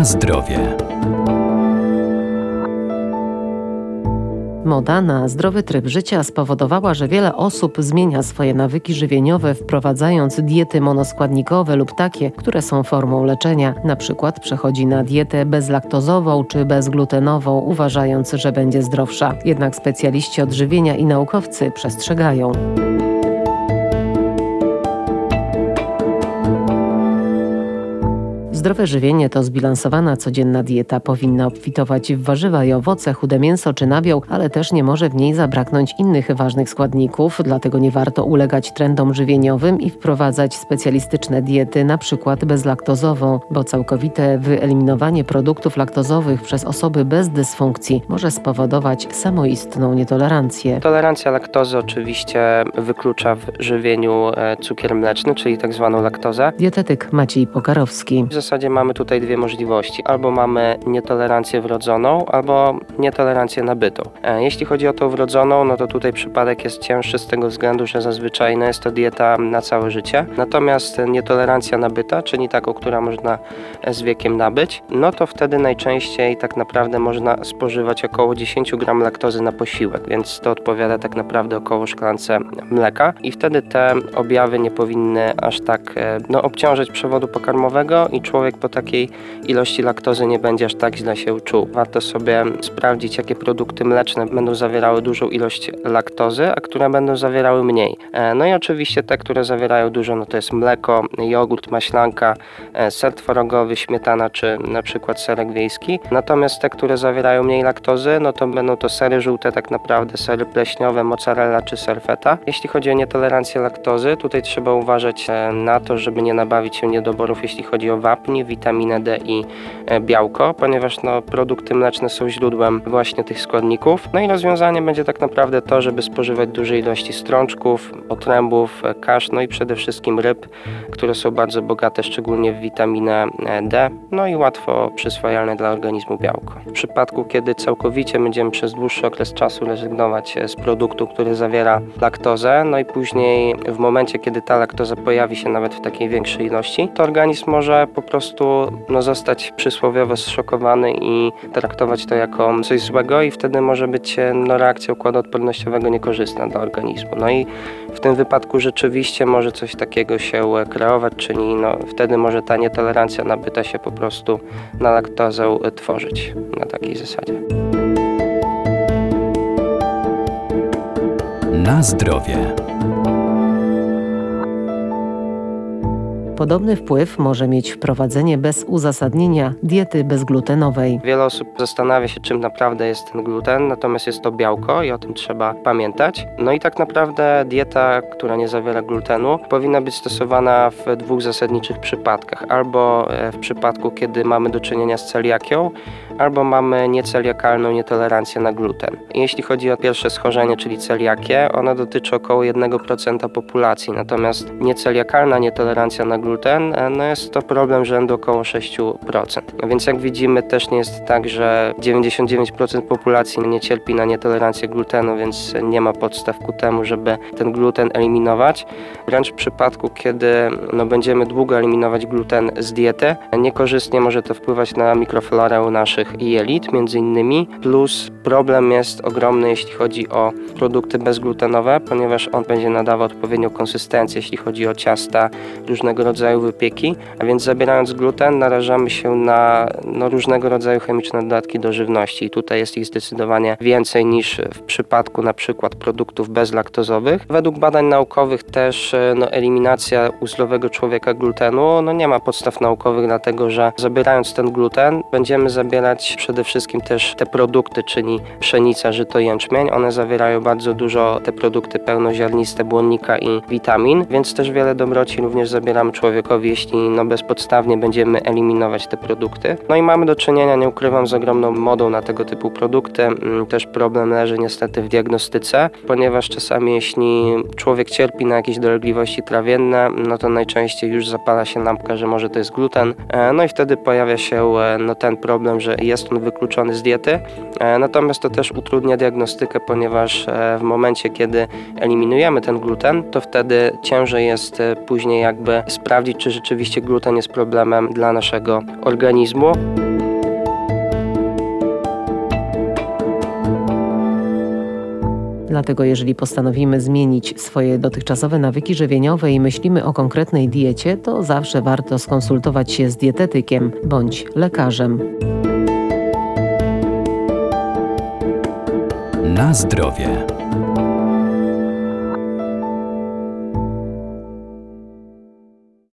Na zdrowie. Moda na zdrowy tryb życia spowodowała, że wiele osób zmienia swoje nawyki żywieniowe, wprowadzając diety monoskładnikowe lub takie, które są formą leczenia. Na przykład przechodzi na dietę bezlaktozową czy bezglutenową, uważając, że będzie zdrowsza. Jednak specjaliści odżywienia i naukowcy przestrzegają. Zdrowe żywienie to zbilansowana codzienna dieta. Powinna obfitować w warzywa i owoce, chude mięso czy nabiał, ale też nie może w niej zabraknąć innych ważnych składników, dlatego nie warto ulegać trendom żywieniowym i wprowadzać specjalistyczne diety, na przykład bezlaktozową, bo całkowite wyeliminowanie produktów laktozowych przez osoby bez dysfunkcji może spowodować samoistną nietolerancję. Tolerancja laktozy oczywiście wyklucza w żywieniu e, cukier mleczny, czyli tak zwaną laktozę. Dietetyk Maciej Pokarowski zasadzie mamy tutaj dwie możliwości. Albo mamy nietolerancję wrodzoną, albo nietolerancję nabytą. E, jeśli chodzi o tą wrodzoną, no to tutaj przypadek jest cięższy z tego względu, że zazwyczaj no jest to dieta na całe życie. Natomiast nietolerancja nabyta, czyli taką, która można z wiekiem nabyć, no to wtedy najczęściej tak naprawdę można spożywać około 10 gram laktozy na posiłek, więc to odpowiada tak naprawdę około szklance mleka i wtedy te objawy nie powinny aż tak e, no, obciążać przewodu pokarmowego i człowiek po takiej ilości laktozy nie będzie aż tak źle się czuł. Warto sobie sprawdzić, jakie produkty mleczne będą zawierały dużą ilość laktozy, a które będą zawierały mniej. E, no i oczywiście te, które zawierają dużo, no to jest mleko, jogurt, maślanka, e, ser tworogowy, śmietana czy na przykład serek wiejski. Natomiast te, które zawierają mniej laktozy, no to będą to sery żółte, tak naprawdę sery pleśniowe, mozzarella czy ser feta. Jeśli chodzi o nietolerancję laktozy, tutaj trzeba uważać e, na to, żeby nie nabawić się niedoborów, jeśli chodzi o wapń, wapń, witaminę D i e, białko, ponieważ no, produkty mleczne są źródłem właśnie tych składników. No i rozwiązanie będzie tak naprawdę to, żeby spożywać duże ilości strączków, otrębów, e, kasz, no i przede wszystkim ryb, które są bardzo bogate szczególnie w witaminę e, D, no i łatwo przyswajalne dla organizmu białko. W przypadku, kiedy całkowicie będziemy przez dłuższy okres czasu rezygnować z produktu, który zawiera laktozę, no i później w momencie, kiedy ta laktoza pojawi się nawet w takiej większej ilości, to organizm może po prostu no, zostać przysłowiowo zszokowany i traktować to jako coś złego i wtedy może być no, reakcja układu odpornościowego niekorzystna dla organizmu. No i w tym wypadku rzeczywiście może coś takiego się kreować, czyli no, wtedy może ta nietolerancja nabyta się po prostu na laktozę tworzyć na takiej zasadzie. Na zdrowie. Podobny wpływ może mieć wprowadzenie bez uzasadnienia diety bezglutenowej. Wiele osób zastanawia się, czym naprawdę jest ten gluten, natomiast jest to białko i o tym trzeba pamiętać. No i tak naprawdę dieta, która nie zawiera glutenu, powinna być stosowana w dwóch zasadniczych przypadkach. Albo e, w przypadku, kiedy mamy do czynienia z celiakią, albo mamy nieceliakalną nietolerancję na gluten. Jeśli chodzi o pierwsze schorzenie, czyli celiakię, ona dotyczy około 1% populacji, natomiast nieceliakalna nietolerancja na gluten e, no jest to problem rzędu około 6%. Więc jak widzimy też nie jest tak, że 99% populacji nie cierpi na nietolerancję glutenu, więc nie ma podstaw ku temu, żeby ten gluten eliminować. Wręcz w przypadku, kiedy no, będziemy długo eliminować gluten z diety, niekorzystnie może to wpływać na mikroflorę naszych jelit między innymi, plus problem jest ogromny jeśli chodzi o produkty bezglutenowe, ponieważ on będzie nadawał odpowiednią konsystencję, jeśli chodzi o ciasta, różnego rodzaju wypieki, a więc zabierając gluten narażamy się na no, różnego rodzaju chemiczne dodatki do żywności. I tutaj jest ich zdecydowanie więcej niż w przypadku na przykład produktów bezlaktozowych. Według badań naukowych też e, no, eliminacja u zdrowego człowieka glutenu no, nie ma podstaw naukowych, dlatego że zabierając ten gluten będziemy zabierać przede wszystkim też te produkty, czyli pszenica, żyto, jęczmień. One zawierają bardzo dużo te produkty pełnoziarniste, błonnika i witamin, więc też wiele dobroci również zabieramy człowiekowi jeśli no bezpodstawnie będziemy eliminować te produkty. No i mamy do czynienia, nie ukrywam, z ogromną modą na tego typu produkty. Mm, też problem leży niestety w diagnostyce, ponieważ czasami jeśli człowiek cierpi na jakieś dolegliwości trawienne, no to najczęściej już zapala się lampka, że może to jest gluten. E, no i wtedy pojawia się e, no, ten problem, że jest on wykluczony z diety. E, natomiast to też utrudnia diagnostykę, ponieważ e, w momencie, kiedy eliminujemy ten gluten, to wtedy ciężej jest e, później jakby sprawdzić, czy rzeczywiście gluten jest problemem dla naszego organizmu. Dlatego jeżeli postanowimy zmienić swoje dotychczasowe nawyki żywieniowe i myślimy o konkretnej diecie, to zawsze warto skonsultować się z dietetykiem bądź lekarzem. Na zdrowie.